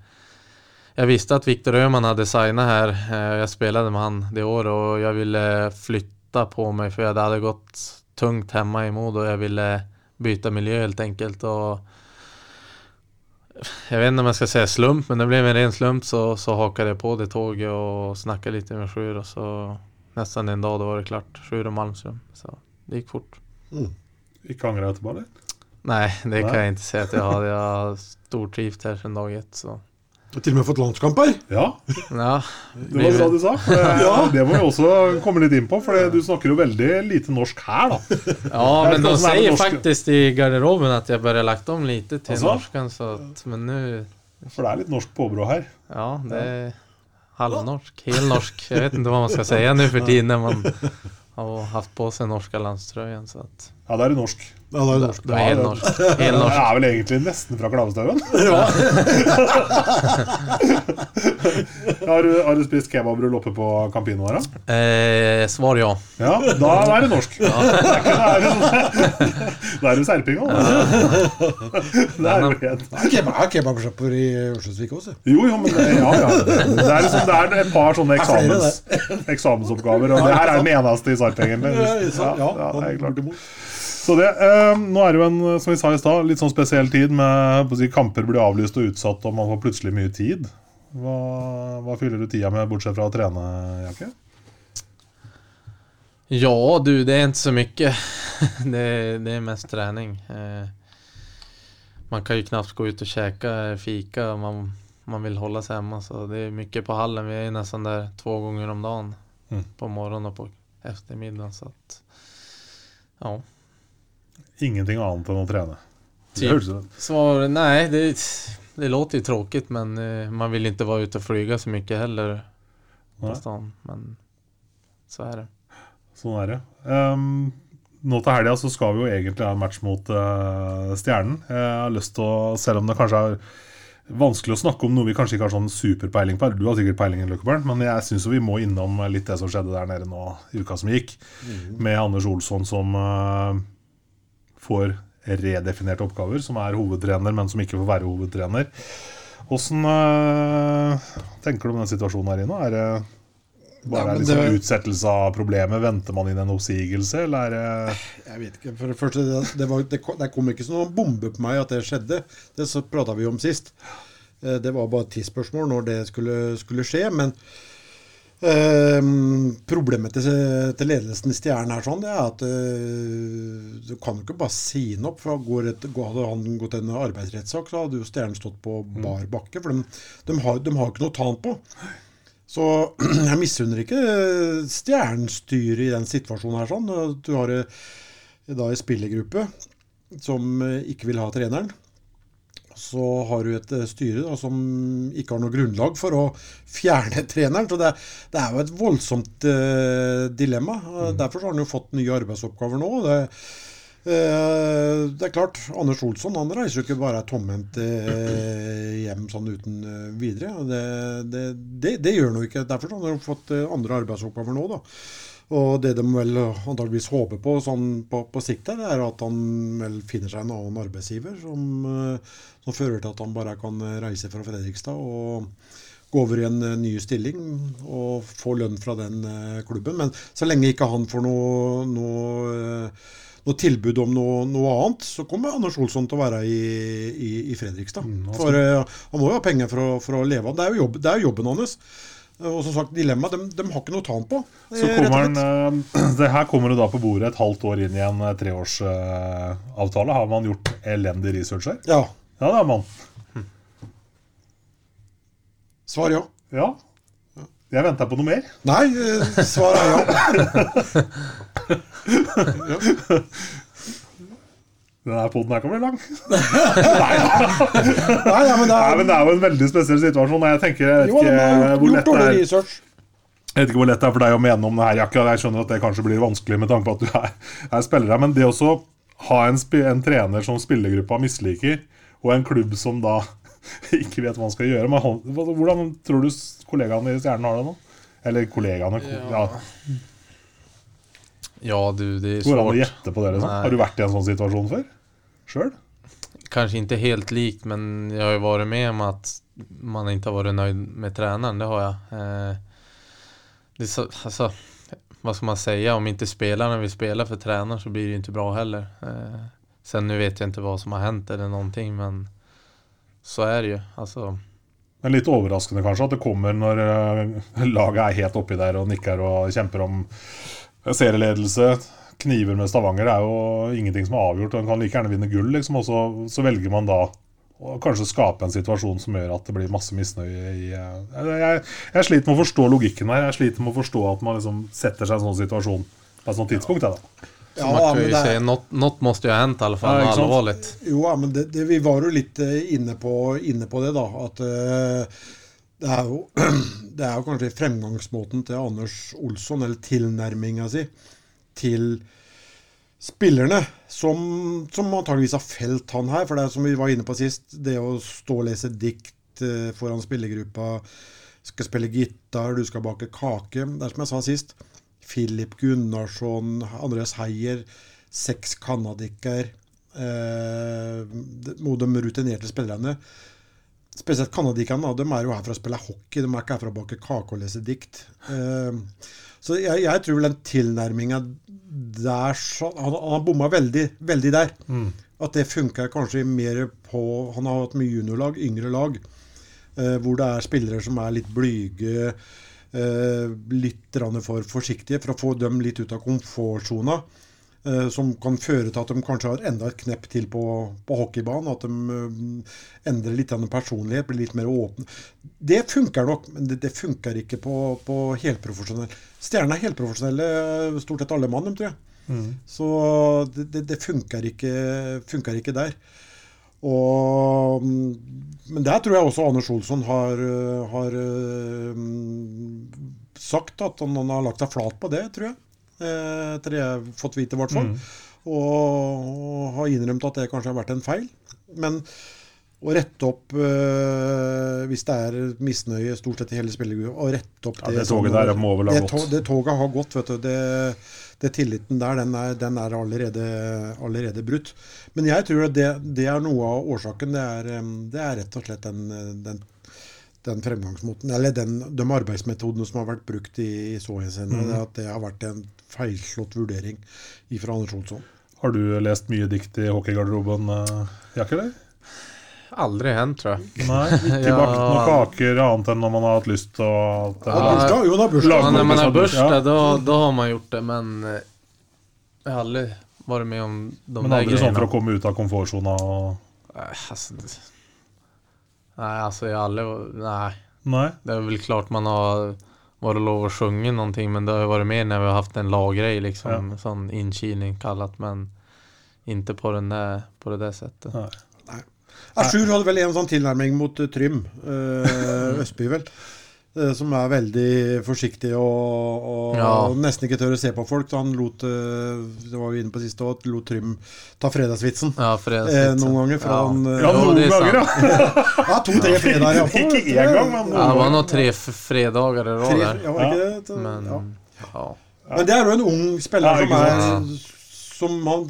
jag visste at Viktor Öhman hadde signa her. Eh, jag spelade med han det året og jeg ville flytte på meg, for det hadde gått tungt hemma i Modo. Jag ville byta miljö helt enkelt. Och jag vet inte om jag ska säga slump, men det blev en ren slump så, så hakade jag på det tåget och snackade lite med Sjur och så nästan en dag då var det klart. Sjur och Malmström. Så det gick fort. Ikke angrer etterpå, eller? Nei, det Nei. kan jeg ikke si at jeg har. Jeg har stortrivd her siden dag ett. Så. Og til og med fått landskamper. Ja, Ja, det var bra du sa. For det, det må vi også komme litt inn på, for du snakker jo veldig lite norsk her, da. ja men de sier faktisk i garderoben at jeg bare har lagt om lite til altså? norsken, Så at, men nu, For det er litt norsk påbrå her. ja det er halvnorsk, helnorsk. Jeg vet ikke hva man skal si nå for tiden når man har haft på seg norske landstrøyen. Så att, Ja, da er det norsk. Ja, det er norsk. det är helnorsk. Det helnorsk. er vel egentlig nesten fra Klavestaugen. [LAUGHS] [LAUGHS] har, du, har du spist kebabrull oppe på Campino her, da? Eh, svar ja. Ja, da er det norsk. [LAUGHS] Er det, da er det serping òg. Det er jo helt Det er kebab- er kebabsjapper i Ørstensvik også. Jo, jo, men det, ja, ja. Det er, liksom, det er et par sånne Det er eksamens, eksamensoppgaver, og det her er den eneste i Sarpengen. Ja, ja, Ja, det er klart. Så det, eh, Nå er det jo en som vi sa i sted, litt sånn spesiell tid med si, kamper blir avlyst og utsatt, og man får plutselig mye tid. Hva, hva fyller du tida med, bortsett fra å trene, Jakke? Ja du, det er ikke så mye. [LAUGHS] det, det er mest träning. Eh, man kan jo knappt gå ut og kjeke fika man, man vil holde seg hjemme. Så det er mye på hallen. Vi er nesten der två gånger om dagen. Mm. På morgenen og på eftermiddagen. Så at, ja. Ingenting annet enn å trene. Typ. Svar, nej, det, det låter ju tråkigt men eh, man vill inte vara ute och flyga så mycket heller på stan. Men så är det. Sånn er det. Um, nå til helga så skal vi jo egentlig ha en match mot uh, Stjernen. Jeg har lyst til å, selv om det kanskje er vanskelig å snakke om noe vi kanskje ikke har sånn superpeiling på, du har sikkert peiling, Løkkeberg, men jeg syns vi må innom litt det som skjedde der nede nå i uka som gikk, med Anders Olsson som eh, får redefinerte oppgaver, som er hovedtrener, men som ikke får være hovedtrener. Åssen øh, tenker du om den situasjonen her inne? Er det bare Ja, liksom det- utsettelse av problemet? Venter man inn en oppsigelse, eller er det Jeg vet ikke. For det første, det, det, var, det, kom, kom ikke som noen bombe på meg at det skjedde. Det så prata vi om sist. Eh, Det var bare et tidsspørsmål når det skulle, skulle skje. Men eh, problemet til, til ledelsen i Stjernen er sånn, det er at eh, du kan jo ikke bare si den opp. for går et, går- Hadde han gått en arbeidsrettssak, så hadde jo Stjernen stått på bar bakke. For de, de, har, de har ikke noe å ta han på. Så [CLEARS THROAT] jeg misunner ikke stjernestyret i den situasjonen her. sånn. Du har eh, da en spillergruppe som eh, ikke vil ha treneren. Så har du et eh, styre da, som ikke har noe grunnlag for å fjerne [LAUGHS] treneren. Så det, det er jo et voldsomt eh, dilemma. Mm. Derfor så har han jo fått nye arbeidsoppgaver nå. Det, det er klart, Anders Olsson han reiser jo ikke bare tomhendt eh, hjem sånn uten eh, videre. Det, det, det, det gjør han jo ikke. Derfor har han fått eh, andre arbeidsoppgaver nå. da. Og det de vel antageligvis håper på sånn på, på sikt, her, er at han vel finner seg en annen arbeidsgiver som, eh, som fører til at han bare kan reise fra Fredrikstad og gå over i en eh, ny stilling og få lønn fra den eh, klubben. Men så lenge ikke han får noe, noe, eh, noe tilbud om noe, noe annet, så kommer Anders Olsson til å være i, i, i Fredrikstad. Mm, altså. For uh, han må jo ha penger for å, for å leve av. Det er jo jobb, det er jo jobben hans. Og som sagt, dilemmaet, de, de har ikke noe å ta han på. Så kommer han, eh, [CLEARS THROAT] det her kommer du da på bordet et halvt år inn i en eh, treårsavtale. Har man gjort elendig research her? Ja. Ja, det har man. Svar ja. Ja. Jeg venter på noe mer. Nei, svaret svar er [LAUGHS] ja. Denne poden her kan bli lang. Nei, ja, men det Nei, er, men Det er jo en veldig spesiell situasjon. Jeg tenker, jeg vet jo, ikke hvor lett det er research. Jeg vet ikke hvor lett det er for deg å mene om det her, Jakke. Jeg skjønner at det kanskje blir vanskelig med tanke på at du er, er spiller her. Men det å ha en, en trener som spillergruppa misliker, og en klubb som da [LAUGHS] ikke vet hva han skal gjøre men Hvordan tror du kollegaene i Stjernen har det nå? Eller kollegaene ja. Ja du, det är Går det an å svårt. gjette på det? Liksom? Har du vært i en sånn situasjon før? Sjøl? Kanskje ikke helt likt men jeg har jo vært med om at man ikke har vært nøyd med treneren. det har jeg. Eh, det så, altså, hva skal man si? om ikke spillerne vil spela for trener, så blir det jo ikke bra heller. Eh, sen nu vet jeg ikke hva som har hendt eller någonting men så er det ju. Alltså, Men litt overraskende kanskje at det kommer når eh, laget er helt oppi der og nikker og kjemper om serieledelse. Kniver med Stavanger det er jo ingenting som er avgjort. En kan like gjerne vinne gull, liksom, og så, så velger man da å kanskje skape en situasjon som gjør at det blir masse misnøye i eh, jeg, jeg, jeg sliter med å forstå logikken her. Jeg sliter med å forstå at man liksom setter seg i en sånn situasjon på et sånt tidspunkt. Ja. da. Så ja, kan men det er- säga något, något måste ju ha hänt i alla fall, Ja, allvarligt. Jo, ja, men det, det, vi var jo litt eh, inne på, inne på det, da. At uh, det, er jo, [CLEARS THROAT] det er jo kanskje fremgangsmåten til Anders Olsson, eller tilnærminga si, til spillerne, som, som antageligvis har felt han her. For det er som vi var inne på sist, det å stå og lese dikt uh, foran spillergruppa, skal spille gitar, du skal bake kake. Det er som jeg sa sist. Filip Gunnarsson, Andreas Heier, seks canadiker Eh, det- de rutinerte spillerne. Spesielt canadikerne. de er jo her for å spille hockey, de er ikke her for å bake kake og lese dikt. Eh, så jeg, jeg tror vel den tilnærminga der så, Han, han har bomma veldig, veldig der. At det funker kanskje mer på Han har hatt mye juniorlag, yngre lag, eh, hvor det er spillere som er litt blyge, litt grann for forsiktige, for å få dem litt ut av komfortsona. eh, som kan føre til at de kanskje har enda et knepp til på, på hockeybanen. At de eh, endrer litt av personlighet, blir litt mer åpne. Det funker nok, men det, det funker ikke på, på helprofesjonell. Stjernene er helprofesjonelle, eh, stort sett alle mann, tror jeg. Så det, det, det funker, ikke, funker ikke der. Og, men der tror jeg også Anders Olsson har, har mm, sagt at han, han har lagt seg flat på det, tror jeg. Eh, Etter det jeg har fått vite, i hvert fall. Og, og har innrømt at det kanskje har vært en feil. Men å rette opp øh, hvis det er misnøye stort sett i hele spillergruppa, å rette opp Ja, det toget der må vel ha gått. det toget har gått, vet du. Det, det tilliten der, den er, den er allerede, allerede brutt. Men jeg tror at det, det er noe av årsaken. Det er, det er rett og slett den, den, den fremgangsmåten, eller den, de arbeidsmetodene som har vært brukt i, i så henseende. Mm. At det har vært en feilslått vurdering fra Anders Olsson. Har du lest mye dikt i hockeygarderoben, Jakke? Jack, eller? Aldri hendt, tror jeg. Nei, [LAUGHS] ikke Ja. bakt noen kaker annet enn når man har hatt lyst til alt det Ja, der. bursdag, jo da, bursdag. Ja, når man har Ja. bursdag, da, då har man gjort det, men eh, jag har aldri vært med om de Men där aldri sånn for å komme ut av komfortsona og Nei, altså, det- nej, alltså jag har aldri Nei. Nei? Det er vel klart man har vært lov å synge noe, men det har jo vært mer når vi har hatt en laggrej liksom, Sånn inkilning kallet, men ikke på, den der, på det der settet. Nei. Asjur hadde vel en sånn tilnærming mot eh, Trym, uh, [LAUGHS] Østby vel, eh, som er veldig forsiktig og, og, Ja. og nesten ikke tør å se på folk. Så han lot, det var vi inne på siste også, lot Trym ta fredagsvitsen. Ja, Eh, sitt- noen ganger, ja. han, Ja, noen er ganger, ja. [LAUGHS] Ja, to-tre fredager iallfall. [LAUGHS] Ikke én gang, men Ja, det var noen tre fredager i rad ja, var ikke det? Men, Ja. ja. Men det er jo en ung spiller Ja, som, er, som han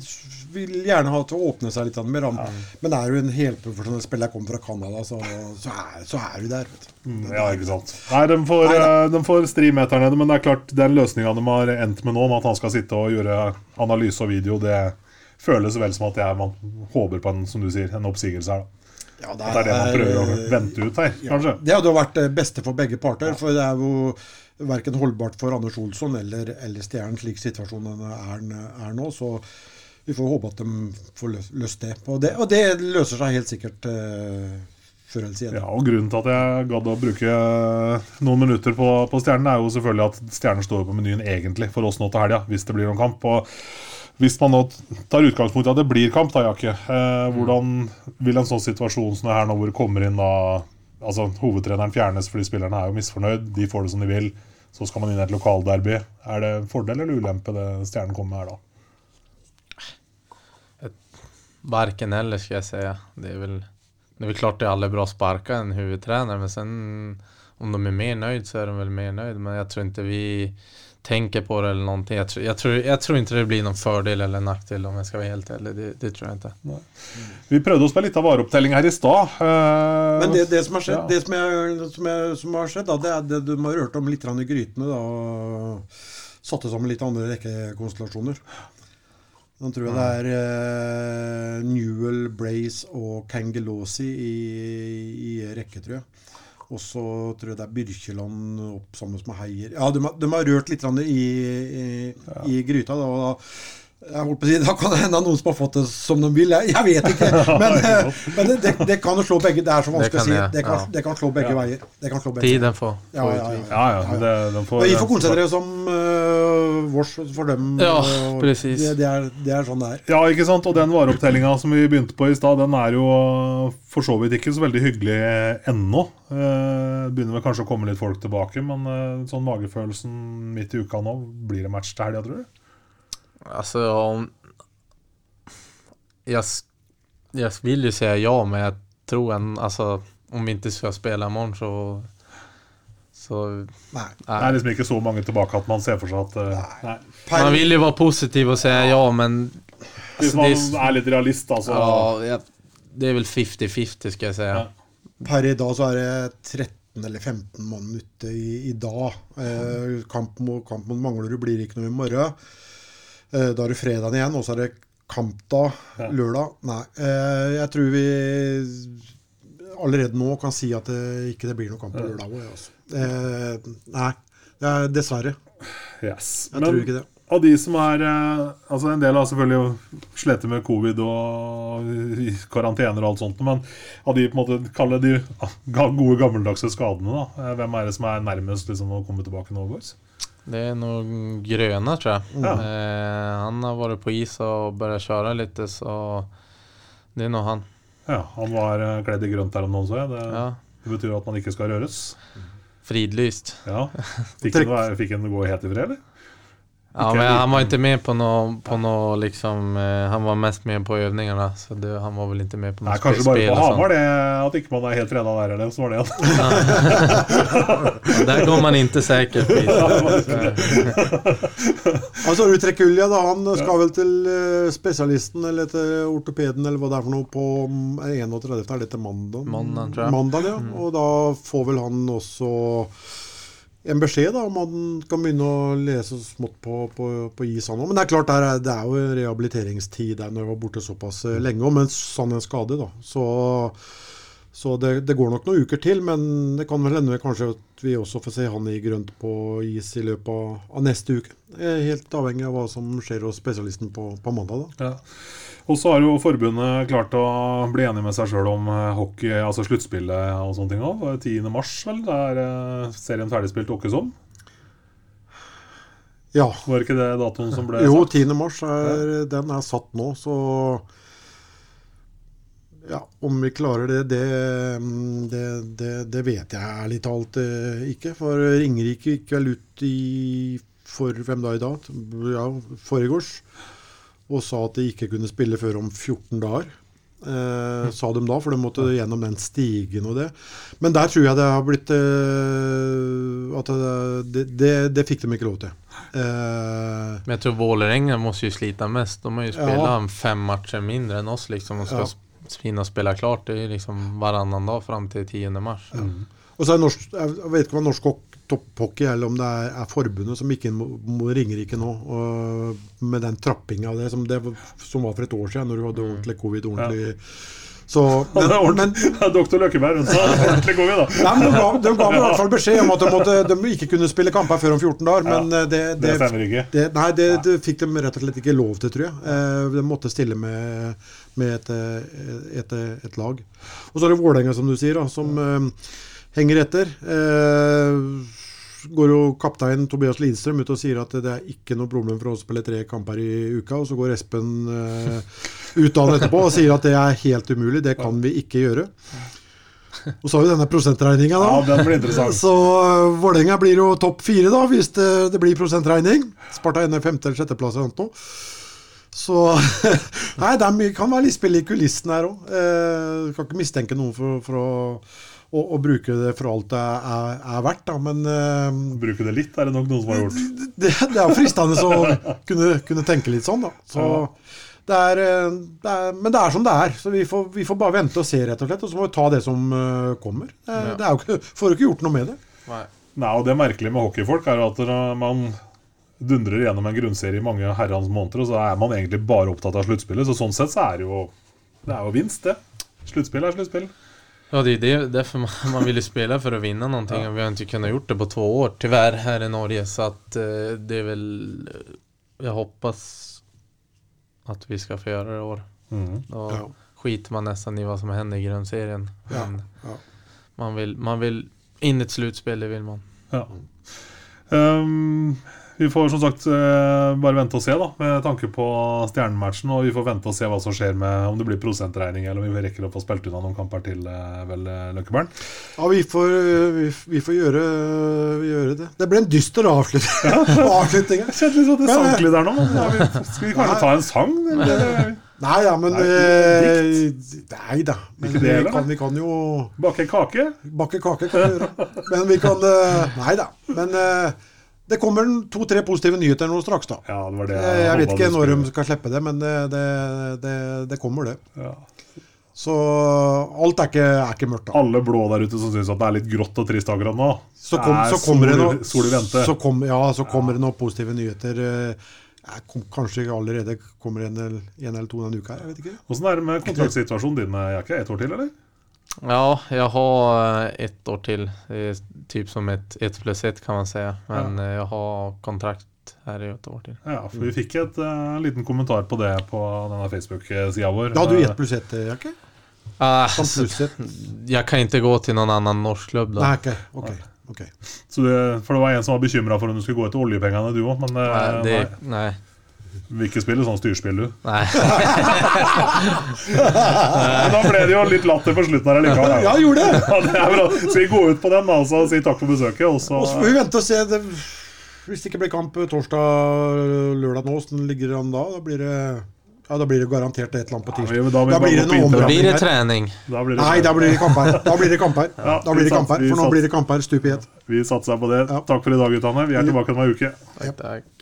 vil gjerne ha til å åpne seg litt. Mer, Ja. Men er du en helprofesjonell spiller, kommer fra Canada, så, så, er, så er du der. Vet du. Mm, Ja, ikke sant. Nei, de får, Nei da. eh, de får stri meter nede, men det er klart, den løsninga de har endt med nå, med at han skal sitte og gjøre analyse og video, det føles vel som at jeg, man håper på en, som du sier, en oppsigelse her. da. Ja, Det er det man prøver å vente ut her, kanskje. Det hadde jo vært det beste for begge parter, for det er jo verken holdbart for Anders Olsson eller, eller Stjernen slik situasjonen er, er nå. Så vi får håpe at de får løst det. Og, det. og det løser seg helt sikkert eh, før eller siden. Ja, og Grunnen til at jeg gadd å bruke noen minutter på, på Stjernen, er jo selvfølgelig at Stjernen står på menyen egentlig for oss nå til helga, hvis det blir noen kamp. Og hvis man nå tar utgangspunkt i at det blir kamp, da, Jakke, eh, hvordan vil en sånn situasjon som det her nå, hvor det kommer inn da altså Hovedtreneren fjernes fordi spillerne er jo misfornøyd, de får det som de vil. Så skal man inn i et lokalderby. Er det en fordel eller ulempe det Stjernen kommer med her da? Varken eller ska jag säga. Det är väl, det är väl klart det är aldrig bra att sparka en huvudtränare men sen om de är mer nöjd så är de väl mer nöjd men jag tror inte vi tänker på det eller någonting. Jag tror, jag tror, ikke tror inte det blir någon fördel eller nackdel om jag ska vara helt ärlig. Det, det tror jag inte. Vi prøvde oss med litt av vareopptelling her i stad. Uh, Men det, det som har skjedd, Ja. det som, jeg, som, jeg, som har skjedd da, det er det du har rørt om litt i grytene. da, og Satte sammen litt andre rekkekonstellasjoner. Nå tror jeg det er uh, Newell, Brace og Kangelosi i, i rekke, tror jeg. Og så tror jeg det er Byrkjeland opp sammen med Heier. Ja, de, har- de har rørt litt i, i, i gryta. Da, og da, jeg holdt på å si, da kan det hende noen som har fått det som de vil. Jeg, jeg vet ikke. [LAUGHS] Men, eh, men det, det, det kan jo slå begge. Det er så vanskelig å si. det, kan, ja. det kan slå begge veier. Det kan slå begge får, Ja, får ja, ja. Ja, ja. Det, de får, Men vi får konsentrere oss om uh, vårs for dem. Ja, og. Det, det, er, det er sånn det er. Ja, ikke sant? Og den vareopptellinga som vi begynte på i stad, den er jo for så vidt ikke så veldig hyggelig ennå. Uh, begynner vel kanskje å komme litt folk tilbake, men uh, sånn magefølelsen midt i uka nå, blir det match til helga, tror du? Alltså om... Jag, jag vill ju säga ja men jag tror en, alltså om vi inte ska spela imorgon så... Så... Nei. Det er liksom ikke så mange tilbake at man ser for seg at eh, nei. Man vil jo være positiv og si ja men... Hvis man det er litt realist, altså. ja, det er vel 50-50 skal jeg si. Ja. per i dag så er det 13 eller 15 mann ute i, i dag. Eh, kamp, mot, kamp mot Manglerud blir ikke noe i morgen. Eh, da er det fredagen igjen, og så er det kampdag Ja. lørdag. Nei, eh, jeg tror vi allerede nå kan si at det ikke det blir noen kamp på lørdag òg. Altså. Eh, nei, er dessverre. Yes. Jeg tror ikke det. Av de som er Altså En del har selvfølgelig slitt med covid og karantener og alt sånt, men av de på en måte kalle de gode, gammeldagse skadene, da, hvem er det som er nærmest liksom, å komme tilbake nå, boys? Det är nog Gröna tror jag. Ja. Eh, han har varit på is och börjat köra lite så det är nog han. Ja, Han var eh, kledd i grønt der om noen, så jeg. Det, Ja. det betyr at man ikke skal røres. Fridlyst. Ja. [LAUGHS] Fikk han, fikk han gå helt i fred, eller? Ja, men han var inte med på något, på nå liksom, eh, han var mest med på övningarna. Så det, han var väl inte med på något kanskje bare på. Hamar, det at ikke man er helt trena der, eller så var det. [LAUGHS] Ja, Där går man ikke sikkert dit. altså, Altså Utrekkulja, da, han skal vel til eh, spesialisten eller til ortopeden eller hva det er for noe på mm, 31. Er det til mandag? Mandag, tror jeg. Mandag, ja. Og da får vel han også en beskjed da, om han kan begynne å lese smått på, på, på is. han. Men det er klart, er, det er jo rehabiliteringstid der når jeg var borte såpass eh, lenge, og med en sånn en skade. da. Så, så det, det går nok noen uker til, men det kan vel hende kanskje at vi også får se han i grønt på is i løpet av, neste uke. Det helt avhengig av hva som skjer hos spesialisten på, på mandag. da. Ja. Og så har jo forbundet klart å bli enig med seg sjøl om eh, hockey, altså sluttspillet og sånne ting òg. 10. mars, vel. det er eh, serien ferdigspilt åkkesom. Ja. Var ikke det datoen som ble Jo, sagt? 10. mars er, den er satt nå, så ja, Om vi klarer det, det, det, det, det vet jeg ærlig talt eh, ikke. For Ringerike gikk vel ut i for hvem da i dag? Ja, foregårs. Og sa at de ikke kunne spille før om 14 dager. Eh, sa de da, for de måtte gjennom den stigen og det. Men der tror jeg det har blitt eh, At det, det, det fikk de ikke lov til. Eh, Men jeg tror Vålerenga må slite mest. De har jo spilt Ja. fem matcher mindre enn oss liksom Og skal Ja. Hinna spille klart. Det er liksom varannan dag fram til 10 mars. Og så er norsk, Jeg vet ikke hva norsk topphockey eller om det er, er forbundet som ikke må Ringerike nå. Og med den trappinga av det som, det var- som var for et år siden, når du hadde ordentlig covid. ordentlig Så, Det er men, ordentlig- men, Doktor Løkkeberg, hun sa ordentlig god, vi, da. nei, men de, ga, de ga i hvert fall beskjed om at de, måtte, de ikke kunne spille kamper før om 14 dager. Men eh, det, Det det, nei, det, det fikk de rett og slett ikke lov til, tror jeg. Eh, de måtte stille med, med et, eh, et, et lag. Og så er det Vålerenga, som du sier, da, som eh, henger etter. Eh, går jo kaptein Tobias Lidstrøm ut og sier at det er ikke noe problem for å spille tre kamper i uka. Og så går Espen eh, ut av etterpå og sier at det er helt umulig, det kan vi ikke gjøre. Og så har vi denne prosentregninga, da. Ja, den blir interessant. Så uh, Vålerenga blir jo topp fire, da, hvis det, det blir prosentregning. Sparta ender femte- eller sjetteplass eller noe. Så [LAUGHS] Nei, det er mye, kan være litt spill i kulissene her òg. Eh, kan ikke mistenke noen for, for å, å, å bruke det for alt det er, er verdt, da. Men eh, Bruke det litt, er det nok noen som har gjort. det, det er fristende å [LAUGHS] kunne, kunne tenke litt sånn, da. Så det er, eh, det er, men det er som det er. Så vi får, vi får bare vente og se, rett og slett. Og så må vi ta det som eh, kommer. Det, er- Ja. det er jo ikke, [LAUGHS] får jo ikke gjort noe med det. Nei. Nei, og Det merkelige med hockeyfolk er at man dundrer gjennom en grunnserie i mange herrens måneder, og så er man egentlig bare opptatt av sluttspillet. Så sånn sett så er det jo Det er jo vinst, det. Sluttspill er sluttspill. Ja, det är derfor därför man, man spille For spela för att vinna någonting och vi har inte kunnat gjort det på två år tyvärr här i Norge så att eh, det är väl jag hoppas att vi ska få göra det i år. Mm. Då Ja. skiter man nästan i vad som händer i grundserien. Ja, Men ja. Man, vill, man vill in i ett slutspel, det vill man. Ja. Ehm, vi får som sagt eh, bare vente og se, da med tanke på stjernematchen. Og vi får vente og se hva som skjer med om det blir prosentregning, eller om vi rekker å få spilt unna noen kamper til, eh, vel, eh, Løkkebern. Ja, vi får, vi, vi får gjøre, vi gjøre det. Det ble en dyster [LAUGHS] avslutning. avslutning. her. Kjente litt at det sank litt der nå. men Ja, vi, skal vi kanskje ta en sang? Eller? Nei da, men Nei, Nei da. Men det vi kan, vi kan jo Bake kake? Bakke kake kan vi gjøre. Men vi kan Nei da. Men det kommer to-tre positive nyheter nå straks, da. Ja, det var det Jeg, jeg vet ikke når de skal slippe det, men det, det, det, det kommer, det. ja. Så alt er ikke, er ikke mørkt, da. Alle blå der ute som syns det er litt grått og trist akkurat nå. Så, kom, er så kommer det noe sol i vente. Så kom, ja, så kommer det noen positive nyheter. eh, kom, kanskje allerede kommer en, en eller to denne uka jeg vet ikke. Åssen er det med kontraktsituasjonen din med Jakke? Ett år til, eller? Ja, jag har eh, ett år till. Typ som ett ett plus ett kan man säga. Men ja. jag har kontrakt her i ett år til. Ja, for Vi fikk et, uh, liten kommentar på det på denne Facebook-sida vår. Da hadde du Eh, ett pluss ett, Jakke? Uh, jeg kan ikke gå til noen annen norsk klubb da. Nei, ok. ok, Okay. Så det, for det var en som var bekymra for om du skulle gå etter oljepengene, du òg. Men uh, nei, det, nej. Vil ikke spille sånn styrspill, du. Nei. [LAUGHS] Men da ble det jo litt latter på slutten her likevel. Ja, gjorde det! Ja, det er bra. Skal vi går ut på den da, og så si takk for besøket? Og så får vi vente og se. Det, hvis det ikke blir kamp torsdag, lørdag nå, hvordan ligger det an da? Da blir det, ja, da blir det garantert et eller annet på tirsdag. Ja, da Da blir det noe internett. Blir det her. da blir det Nei, da blir det kamper. Da [LAUGHS] blir det kamper. Ja, Da blir det kamp kamper, For nå blir det kamper stup i ett. Vi satser på det. Takk for i dag, guttene. Vi er tilbake om ei uke. Tack.